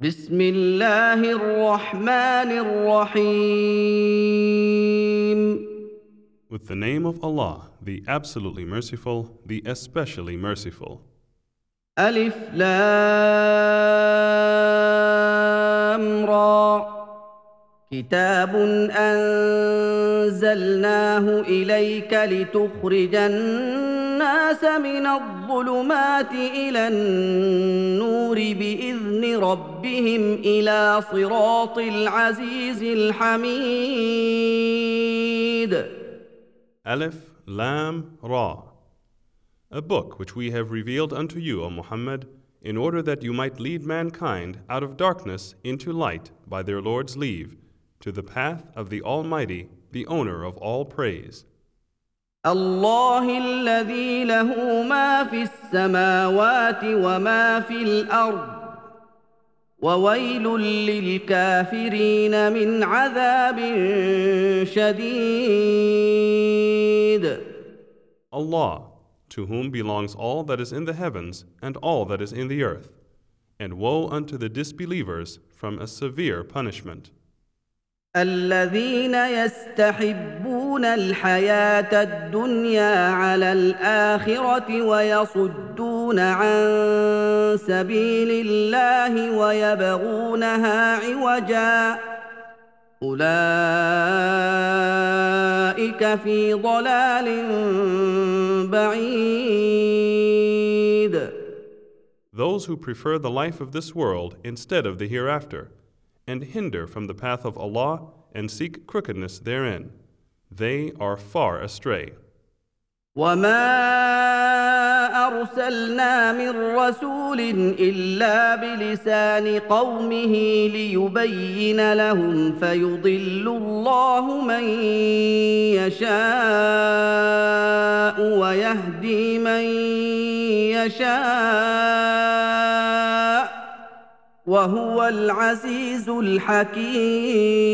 بسم الله الرحمن الرحيم With the name of Allah, the absolutely merciful, the especially merciful. ألف لام را كتاب أنزلناه إليك لتخرج الناس من الظلمات إلى النور بإذن ربهم إلى صراط العزيز الحميد Aleph, Lam, Ra. A book which we have revealed unto you, O Muhammad, in order that you might lead mankind out of darkness into light by their Lord's leave, to the path of the Almighty, the owner of all praise. الله الذي له ما في السماوات وما في الأرض وويل للكافرين من عذاب شديد Allah, to whom belongs all that is in the heavens and all that is in the earth, and woe unto the disbelievers from a severe punishment. الذين يستحبون الحياة الدنيا على الآخرة ويصدون عن سبيل الله ويبغونها عوجا. أولئك في ضلال بعيد. Those who prefer the life of this world instead of the hereafter, and hinder from the path of Allah and seek crookedness therein, they are far astray. وما ارسلنا من رسول الا بلسان قومه ليبين لهم فيضل الله من يشاء ويهدي من يشاء وهو العزيز الحكيم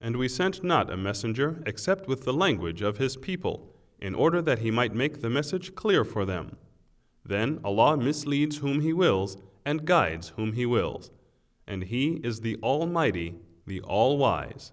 And we sent not a messenger except with the language of his people, in order that he might make the message clear for them. Then Allah misleads whom He wills and guides whom He wills. And He is the Almighty, the All Wise.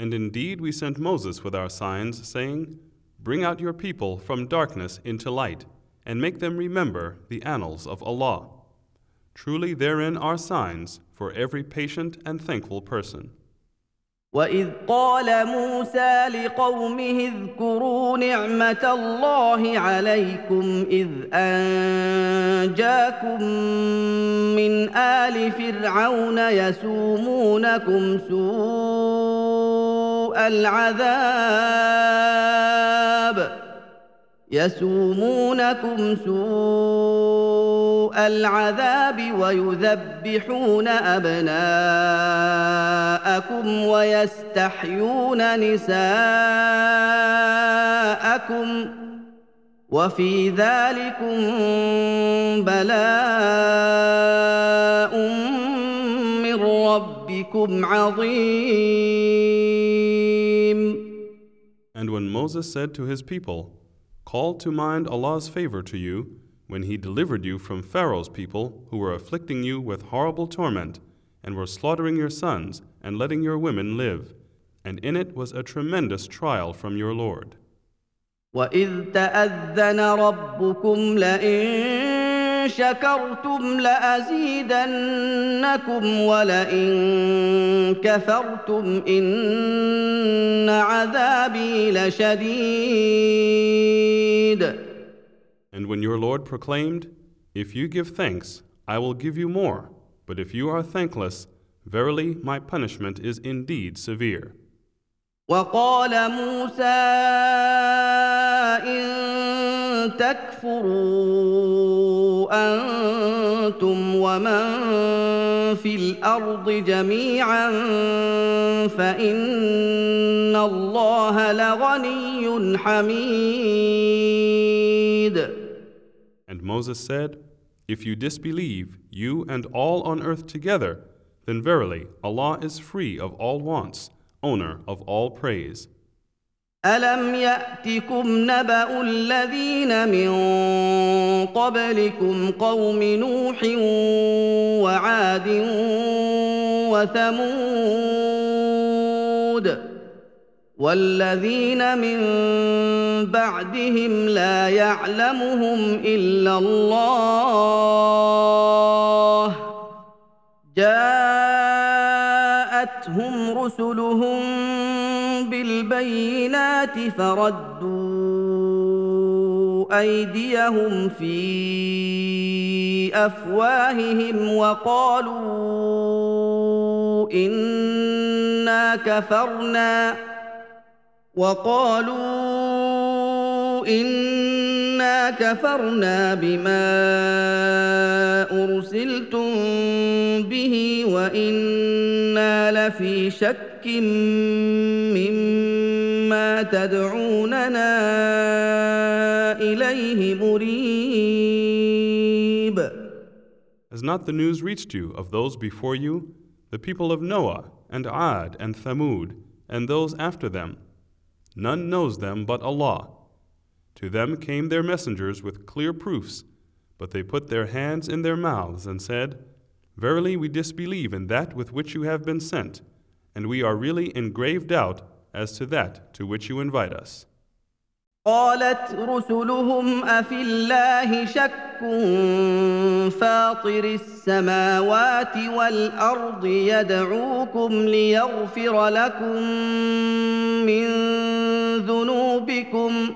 And indeed we sent Moses with our signs, saying, Bring out your people from darkness into light, and make them remember the annals of Allah. Truly therein are signs for every patient and thankful person. واذ قال موسى لقومه اذكروا نعمه الله عليكم اذ انجاكم من ال فرعون يسومونكم سوء العذاب يسومونكم سوء العذاب ويذبحون أبناءكم ويستحيون نساءكم وفي ذلكم بلاء من ربكم عظيم. And when Moses said to his people, Call to mind Allah's favor to you when He delivered you from Pharaoh's people who were afflicting you with horrible torment and were slaughtering your sons and letting your women live. And in it was a tremendous trial from your Lord. وإذ تأذن ربكم لئن شكرتم لأزيدنكم ولئن كفرتم إن عذابي لشديد And when your Lord proclaimed, If you give thanks, I will give you more, but if you are thankless, verily my punishment is indeed severe. وقال موسى إن تكفروا انتم ومن في الارض جميعا فان الله لغني حميد And Moses said, If you disbelieve, you and all on earth together, then verily Allah is free of all wants, owner of all praise. الم ياتكم نبا الذين من قبلكم قوم نوح وعاد وثمود والذين من بعدهم لا يعلمهم الا الله جاءتهم رسلهم بالبينات فردوا أيديهم في أفواههم وقالوا إنا كفرنا وقالوا كفرنا بما ارسلتم به وأنا لفي شك مما تدعوننا اليه مريب Has not the news reached you of those before you, the people of Noah, and Ad, and Thamud, and those after them? None knows them but Allah. To them came their messengers with clear proofs, but they put their hands in their mouths and said, Verily we disbelieve in that with which you have been sent, and we are really in grave doubt as to that to which you invite us. قالت رسلهم افي الله شك فاطر السماوات والارض يدعوكم ليغفر لكم من ذنوبكم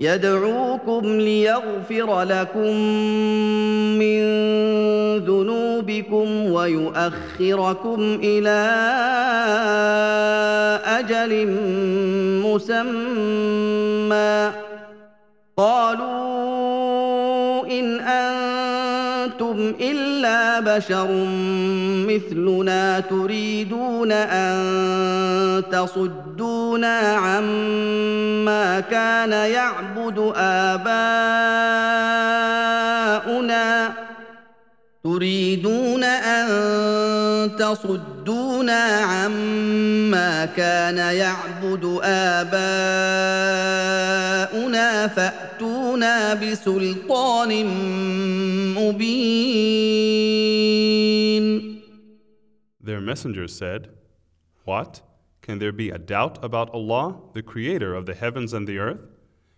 يدعوكم ليغفر لكم من ذنوبكم ويؤخركم إلى أجل مسمى. قالوا إن أنتم إلا بشر مثلنا تريدون أن تصدونا عما كان يعبد آباؤنا تريدون أن تصدونا عما كان يعبد آباؤنا فاتونا بسلطان مبين Their messengers said, What? Can there be a doubt about Allah, the Creator of the heavens and the earth?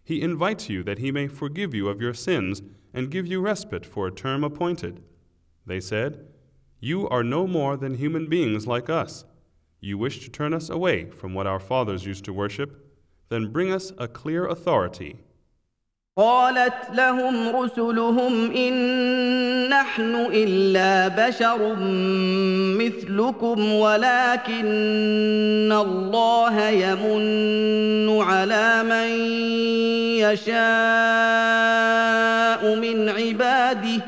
He invites you that He may forgive you of your sins and give you respite for a term appointed. They said, You are no more than human beings like us. You wish to turn us away from what our fathers used to worship? Then bring us a clear authority. قالت لهم رسلهم إن نحن إلا بشر مثلكم ولكن الله يمن على من يشاء من عباده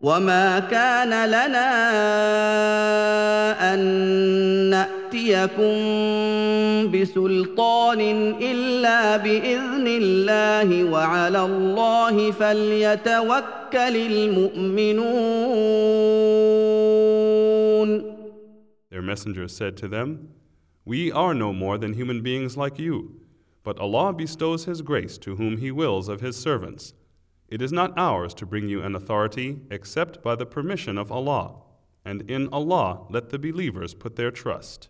وما كان لنا أن نأتيكم بسلطان الا باذن الله وعلى الله فليتوكل المؤمنون Their messengers said to them, We are no more than human beings like you, but Allah bestows His grace to whom He wills of His servants. It is not ours to bring you an authority except by the permission of Allah, and in Allah let the believers put their trust.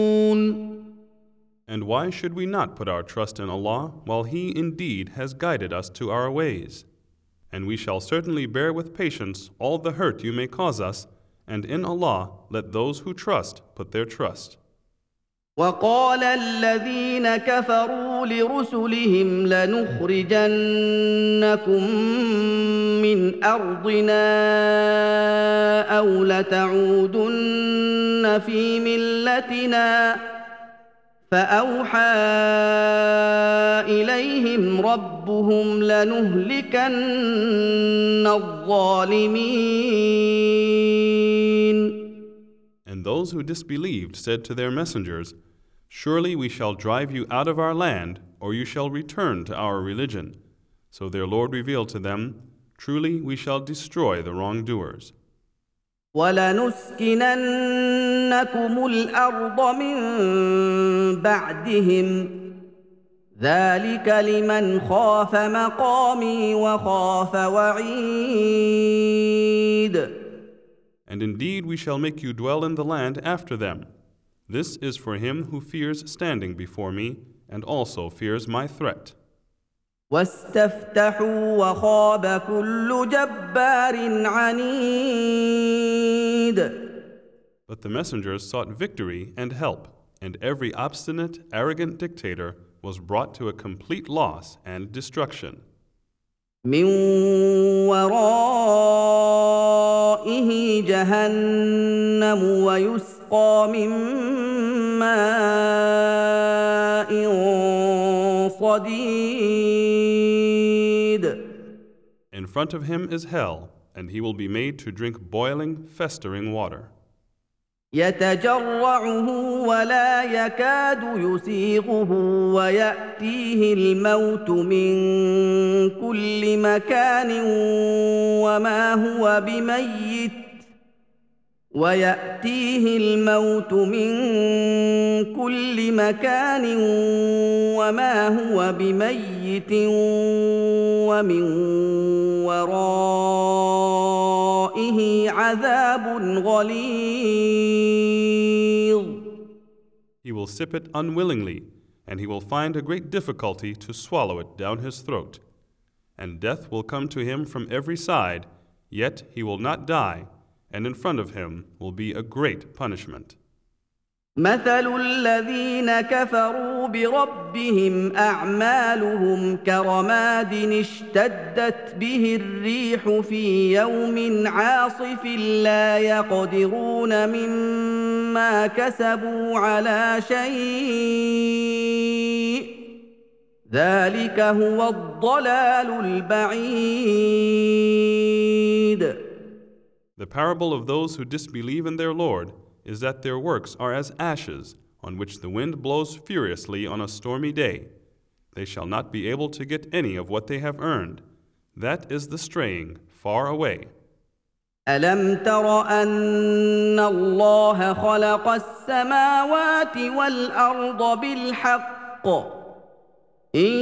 And why should we not put our trust in Allah while He indeed has guided us to our ways? And we shall certainly bear with patience all the hurt you may cause us, And in Allah let those who trust put their trust. وقال الذين كفروا لرسلهم لنخرجنكم من ارضنا او لتعودن في ملتنا فاوحى اليهم ربهم لنهلكن الظالمين And those who disbelieved said to their messengers, Surely we shall drive you out of our land, or you shall return to our religion. So their Lord revealed to them, Truly we shall destroy the wrongdoers. ولنسكننكم الارض من بعدهم ذلك لمن خاف مقامي وخاف وعيد And indeed we shall make you dwell in the land after them. This is for him who fears standing before me, and also fears my threat. واستفتحوا وخاب كل جبار عنيد But the messengers sought victory and help, and every obstinate, arrogant dictator was brought to a complete loss and destruction. من ورائه جهنم ويسقى من ماء صديد In front of him is hell, and he will be made to drink boiling, festering water. يتجرعه ولا يكاد يسيغه وياتيه الموت من كل مكان وما هو بميت وياتيه الموت من كل مكان وما هو بميت ومن ورائه عذاب غليظ He will sip it unwillingly, and he will find a great difficulty to swallow it down his throat. And death will come to him from every side, yet he will not die, and in front of him will be a great punishment. مثل الذين كفروا بربهم اعمالهم كرماد اشتدت به الريح في يوم عاصف لا يقدرون مما كسبوا على شيء ذلك هو الضلال البعيد The parable of those who disbelieve in their Lord is that their works are as ashes on which the wind blows furiously on a stormy day. They shall not be able to get any of what they have earned. That is the straying far away. الم تر ان الله خلق السماوات والارض بالحق ان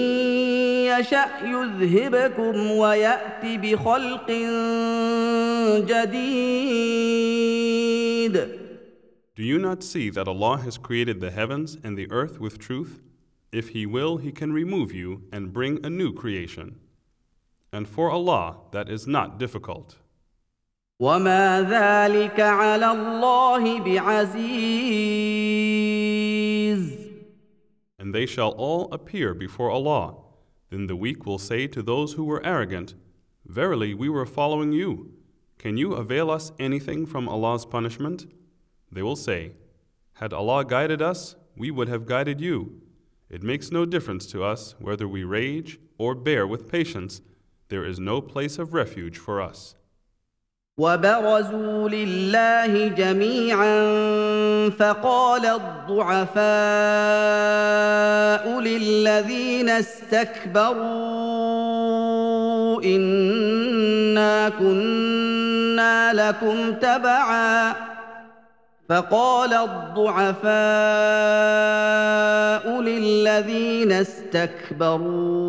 يشا يذهبكم ويات بخلق جديد Do you not see that Allah has created the heavens and the earth with truth? If He will, He can remove you and bring a new creation. And for Allah, that is not difficult. وما ذلك على الله بعزيز And they shall all appear before Allah. Then the weak will say to those who were arrogant, Verily, we were following you. Can you avail us anything from Allah's punishment? They will say, Had Allah guided us, we would have guided you. It makes no difference to us whether we rage or bear with patience. There is no place of refuge for us. وبرزوا لله جميعا فقال الضعفاء للذين استكبروا انا كنا لكم تبعا. فقال الضعفاء للذين استكبروا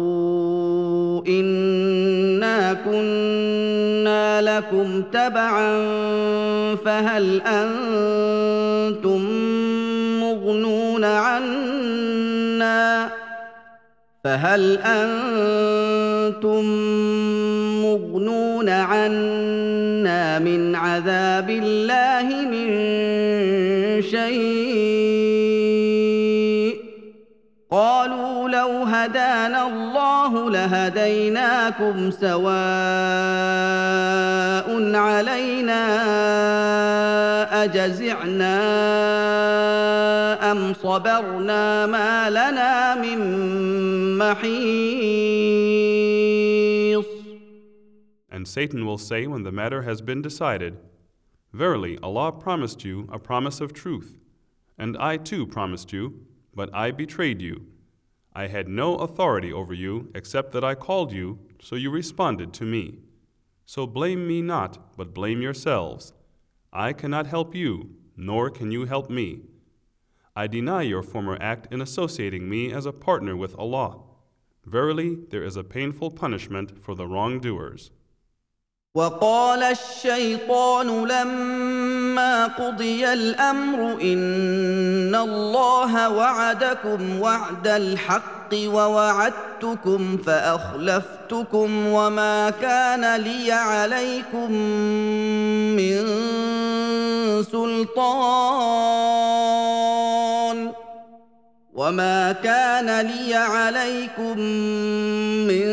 إنا كنا لكم تبعا فهل أنتم مغنون عنا؟ فهل أنتم مغنون عنا من عذاب الله من شيء؟ قالوا لو هدانا الله لهديناكم سواء علينا أجزعنا ام صبرنا ما لنا من محيص And Satan will say when the matter has been decided, Verily, Allah promised you a promise of truth, and I too promised you, but I betrayed you. I had no authority over you except that I called you, so you responded to me. So blame me not, but blame yourselves. I cannot help you, nor can you help me. I deny your former act in associating me as a partner with Allah. Verily, there is a painful punishment for the wrongdoers. وقال الشيطان لما قضي الامر ان الله وعدكم وعد الحق ووعدتكم فاخلفتكم وما كان لي عليكم من سلطان وما كان لي عليكم من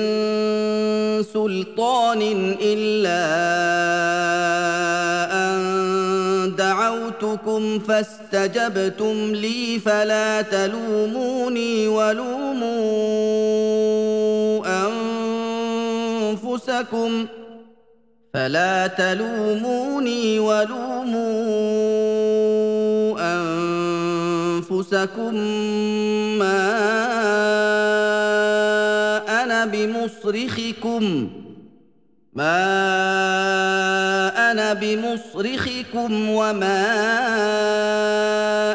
سلطان الا ان دعوتكم فاستجبتم لي فلا تلوموني ولوموا انفسكم فلا تلوموني ولوموا انفسكم بمصرخكم. ما أنا بمصرخكم وما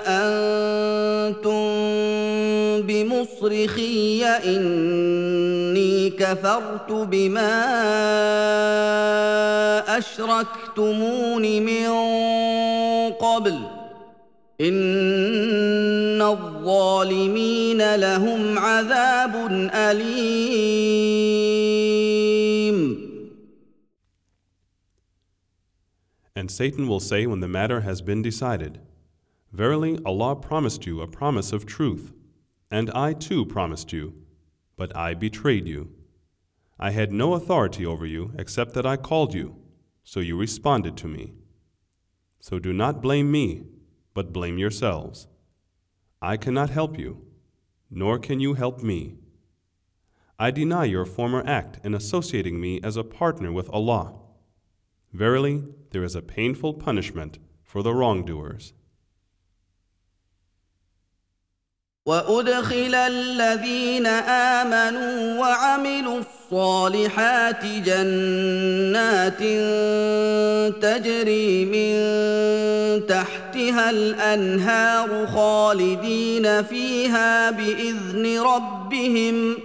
أنتم بمصرخي. إني كفرت بما أشركتمون من قبل. إن الظالمين لهم عذاب اليم And Satan will say when the matter has been decided, Verily, Allah promised you a promise of truth, and I too promised you, but I betrayed you. I had no authority over you except that I called you, so you responded to me. So do not blame me, but blame yourselves. I cannot help you, nor can you help me. I deny your former act in associating me as a partner with Allah. Verily, there is a painful punishment for the wrongdoers. وادخل الذين امنوا وعملوا الصالحات جنات تجري من تحتها الانهار خالدين فيها باذن ربهم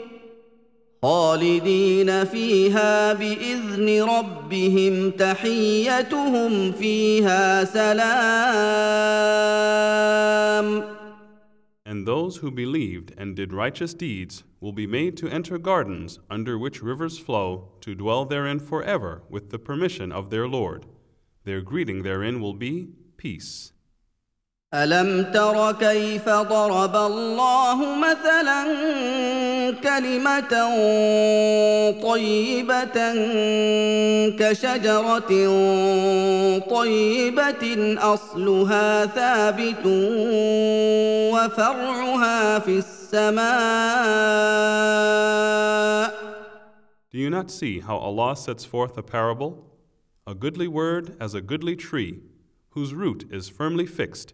خالدين فيها باذن ربهم تحيتهم فيها سلام And those who believed and did righteous deeds will be made to enter gardens under which rivers flow to dwell therein forever with the permission of their Lord. Their greeting therein will be peace. الم تر كيف ضرب الله مثلا كلمه طيبه كشجره طيبه اصلها ثابت وفرعها في السماء Do you not see how Allah sets forth a parable? A goodly word as a goodly tree, whose root is firmly fixed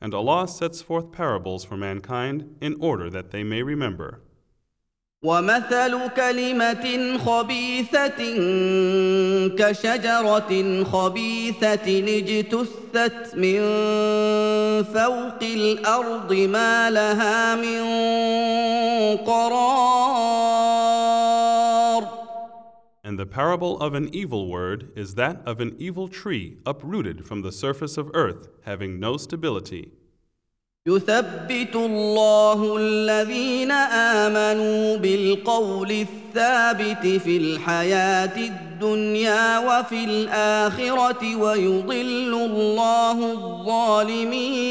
and Allah sets forth parables for mankind in order that they may remember. ومثل كلمه خبيثه كشجره خبيثه اجتثت من فوق الارض ما لها من قرار And the parable of an evil word is that of an evil tree uprooted from the surface of earth, having no stability. يثبت الله الذين امنوا بالقول الثابت في الحياه الدنيا وفي الاخره ويضل الله الظالمين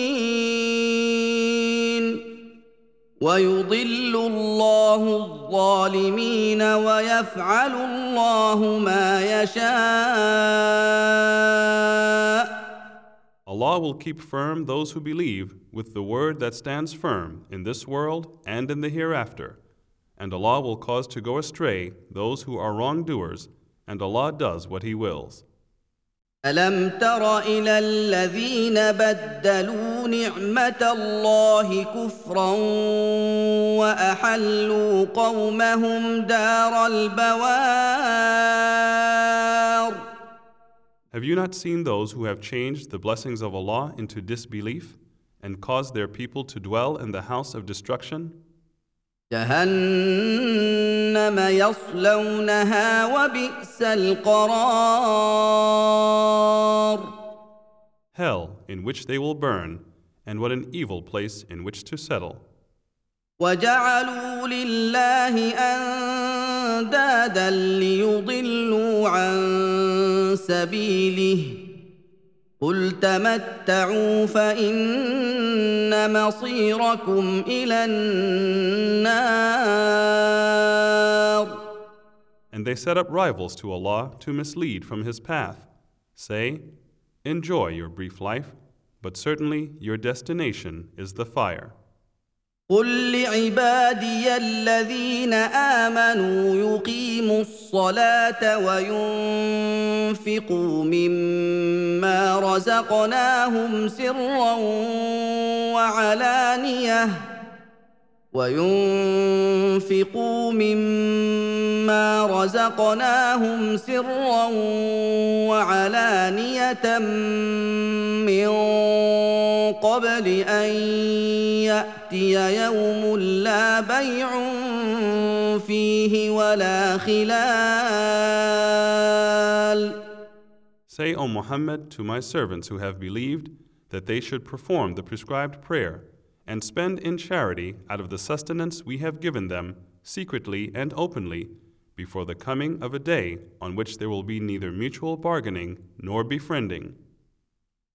ويضل الله الظالمين ويفعل الله ما يشاء Allah will keep firm those who believe with the word that stands firm in this world and in the hereafter. And Allah will cause to go astray those who are wrongdoers, and Allah does what He wills. الم تر إلى الذين بدلوا نعمه الله كفرا واحلوا قومهم دار البوار Have you not seen those who have changed the blessings of Allah into disbelief and caused their people to dwell in the house of destruction? جهنم يصلونها وبئس القرار Hell, in which they will burn, and what an evil place in which to settle. وجعلوا لله اندادا ليضلوا عن سبيله قل تمتعوا فان مصيركم إلى النار And they set up rivals to Allah to mislead from His path. Say, Enjoy your brief life, but certainly your destination is the fire. قل لعبادي الذين امنوا يقيموا الصلاه وينفقوا مما رزقناهم سرا وعلانيه وينفقوا مما رزقناهم سرا وعلانيه من قبل ان ياتي يوم لا بيع فيه ولا خلال Say, O Muhammad, to my servants who have believed, that they should perform the prescribed prayer and spend in charity out of the sustenance we have given them, secretly and openly, before the coming of a day on which there will be neither mutual bargaining nor befriending.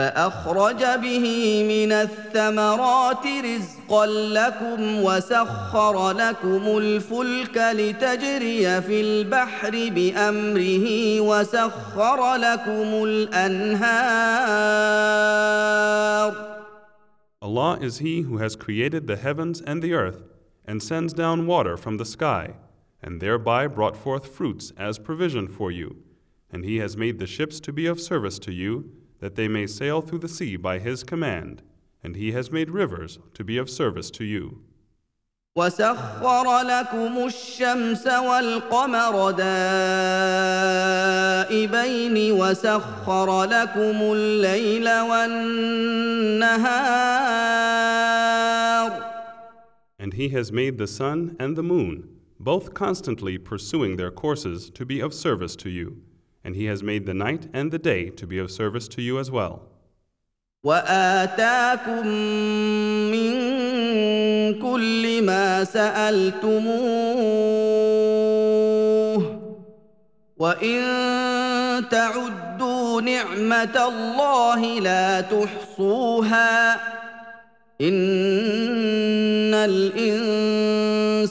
فأخرج به من الثمرات رزقا لكم وسخر لكم الفلك لتجري في البحر بأمره وسخر لكم الأنهار Allah is He who has created the heavens and the earth, and sends down water from the sky, and thereby brought forth fruits as provision for you. And He has made the ships to be of service to you, that they may sail through the sea by His command, and He has made rivers to be of service to you. وسخر لكم الشمس والقمر دائبين وسخر لكم الليل والنهار And He has made the sun and the moon, both constantly pursuing their courses, to be of service to you. And He has made the night and the day to be of service to you as well. واتاكم من كل ما سالتموه وان تعدوا نعمه الله لا تحصوها ان الانسان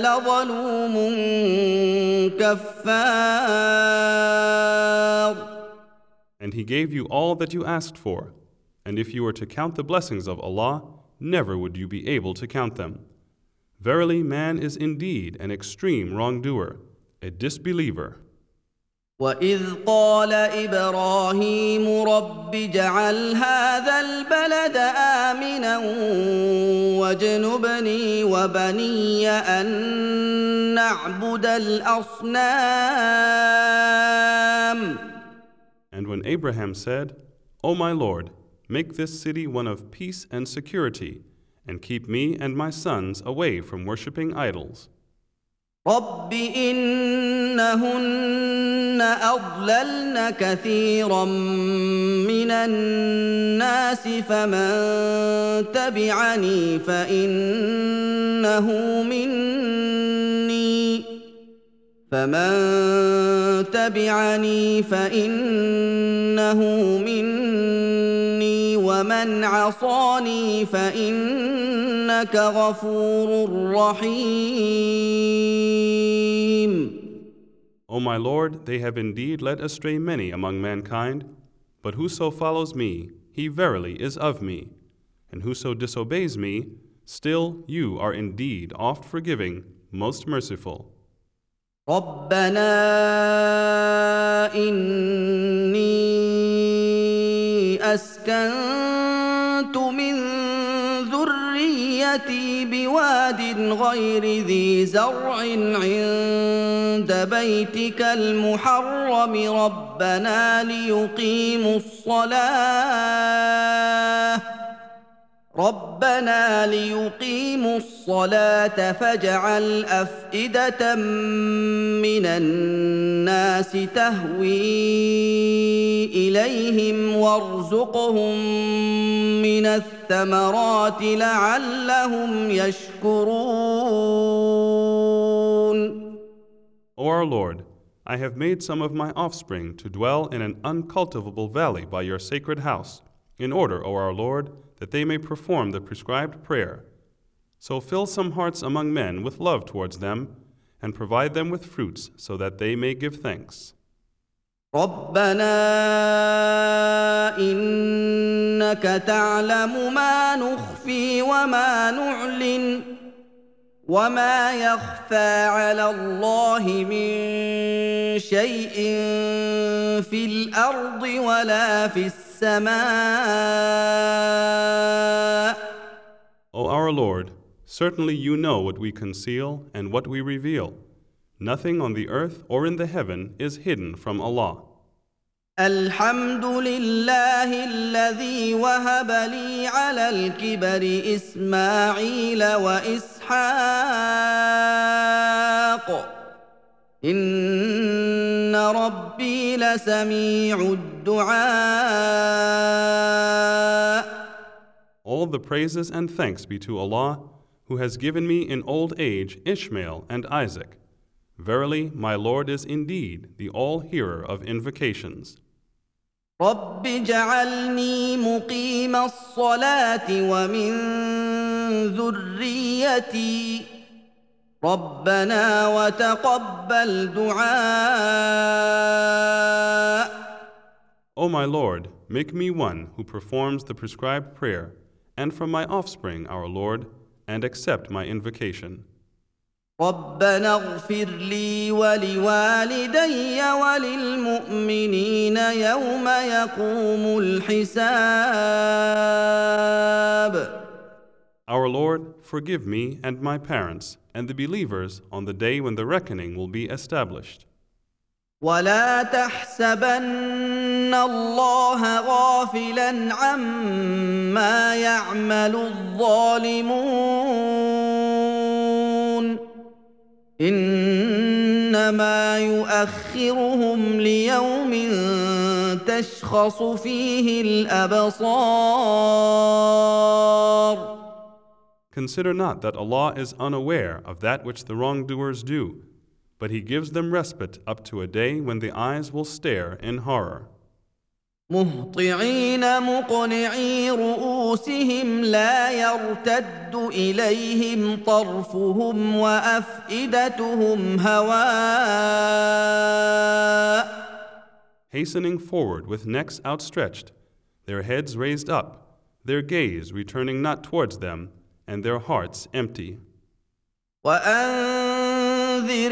لظلوم كفار And He gave you all that you asked for. And if you were to count the blessings of Allah, never would you be able to count them. Verily, man is indeed an extreme wrongdoer, a disbeliever. واذ قال ابراهيم رب اجعل هذا البلد امنا واجنبني وبني ان نعبد الاصنام And when Abraham said, O my Lord, make this city one of peace and security, and keep me and my sons away from worshipping idols. رب انهن اضللن كثيرا من الناس فمن تبعني فانه مني فمن تبعني فانه مني ومن عصاني فانك غفور رحيم O my Lord, they have indeed led astray many among mankind, but whoso follows me, he verily is of me, and whoso disobeys me, still you are indeed oft forgiving, most merciful. ربنا إني أسكنت ذريتي بواد غير ذي زرع عند بيتك المحرم. ربنا ليقيموا الصلاة. ربنا ليقيموا الصلاة فاجعل أفئدة من الناس تهوي إليهم وارزقهم من الثمرات لعلهم يشكرون O our Lord, I have made some of my offspring to dwell in an uncultivable valley by your sacred house, in order, O our Lord, that they may perform the prescribed prayer. So fill some hearts among men with love towards them, and provide them with fruits so that they may give thanks. ربنا انك تعلم ما نخفي وما نعلن وما يخفى على الله من شيء في الارض ولا في السماء O our Lord, certainly you know what we conceal and what we reveal. Nothing on the earth or in the heaven is hidden from Allah. الحمد لله الذي وهب لي على الكبر اسماعيل واسحاق ان ربي لسميع الدعاء All the praises and thanks be to Allah, who has given me in old age Ishmael and Isaac. Verily, my Lord is indeed the all hearer of invocations. رب اجعلني مقيم الصلاة ومن ذريتي ربنا وتقبل دعاء O my Lord, make me one who performs the prescribed prayer, and from my offspring, our Lord, and accept my invocation. ربنا اغفر لي ولوالدي وللمؤمنين يوم يقوم الحساب Our Lord, forgive me and my parents and the believers on the day when the reckoning will be established. ولا تحسبن الله غافلا عما يعمل الظالمون انما يؤخرهم ليوم تشخص فيه الابصار Consider not that Allah is unaware of that which the wrongdoers do, but He gives them respite up to a day when the eyes will stare in horror. مهطعين مقنعي رؤوسهم لا يرتد اليهم طرفهم وافئدتهم هواء Hastening forward with necks outstretched, their heads raised up, their gaze returning not towards them, and their hearts empty. وانذر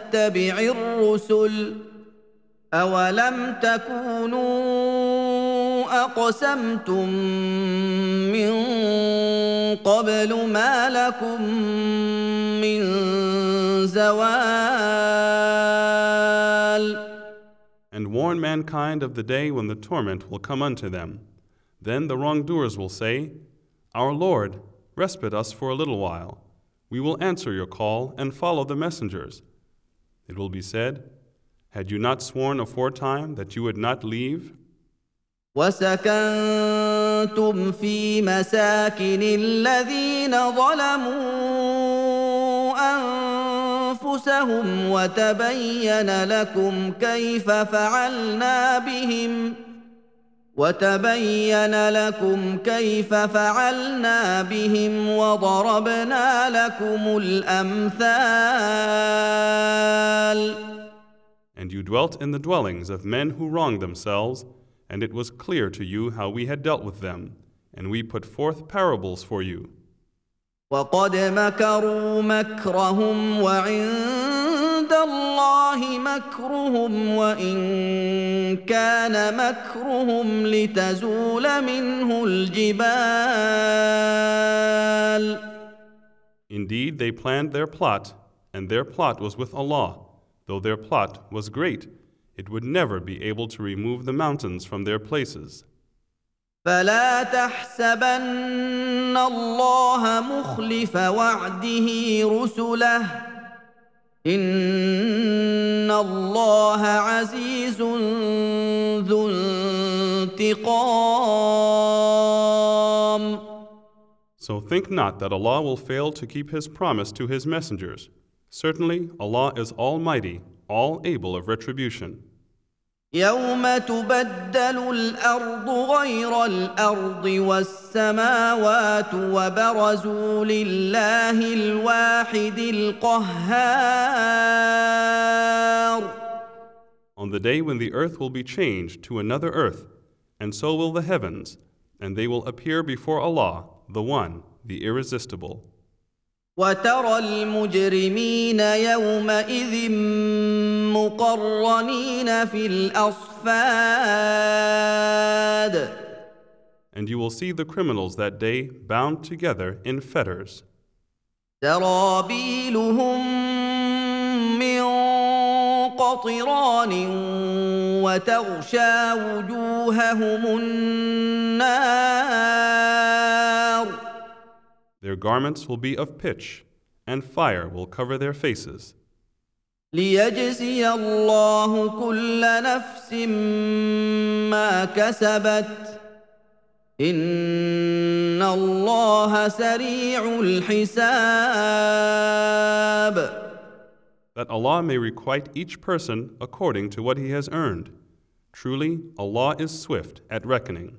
الرسل اولم تكونوا اقسمتم من قبل ما لكم من زوال And warn mankind of the day when the torment will come unto them. Then the wrongdoers will say, Our Lord, respite us for a little while. We will answer your call and follow the messengers. It will be said, Had you not sworn aforetime that you would not leave? وسكنتم في مساكن الذين ظلموا انفسهم وتبين لكم كيف فعلنا بهم وتبين لكم كيف فعلنا بهم وضربنا لكم الامثال And you dwelt in the dwellings of men who wronged themselves, and it was clear to you how we had dealt with them, and we put forth parables for you. وقد مكروا مكرهم وعند الله مكرهم وان كان مكرهم لتزول منه الجبال Indeed, they planned their plot, and their plot was with Allah. Though their plot was great, it would never be able to remove the mountains from their places. فلا تحسبن الله مخلف وعده رسله ان الله عزيز ذو انتقام So think not that Allah will fail to keep His promise to His messengers. Certainly, Allah is Almighty, all able of retribution. يوم تبدل الارض غير الارض والسماوات وبرزوا لله الواحد القهار On the day when the earth will be changed to another earth, and so will the heavens, and they will appear before Allah, the One, the Irresistible. وترى المجرمين يومئذ مقرنين في الأصفاد And you will see the criminals that day bound together in fetters. سرابيلهم من قطران وتغشى وجوههم النار Their garments will be of pitch, and fire will cover their faces. ليجزي الله كل نفس ما كسبت ان الله سريع الحساب that Allah may requite each person according to what he has earned. Truly, Allah is swift at reckoning.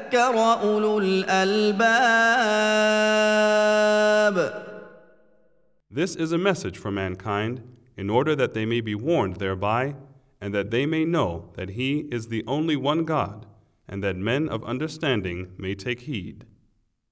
اولو الالباب This is a message for mankind, in order that they may be warned thereby, and that they may know that He is the only one God, and that men of understanding may take heed.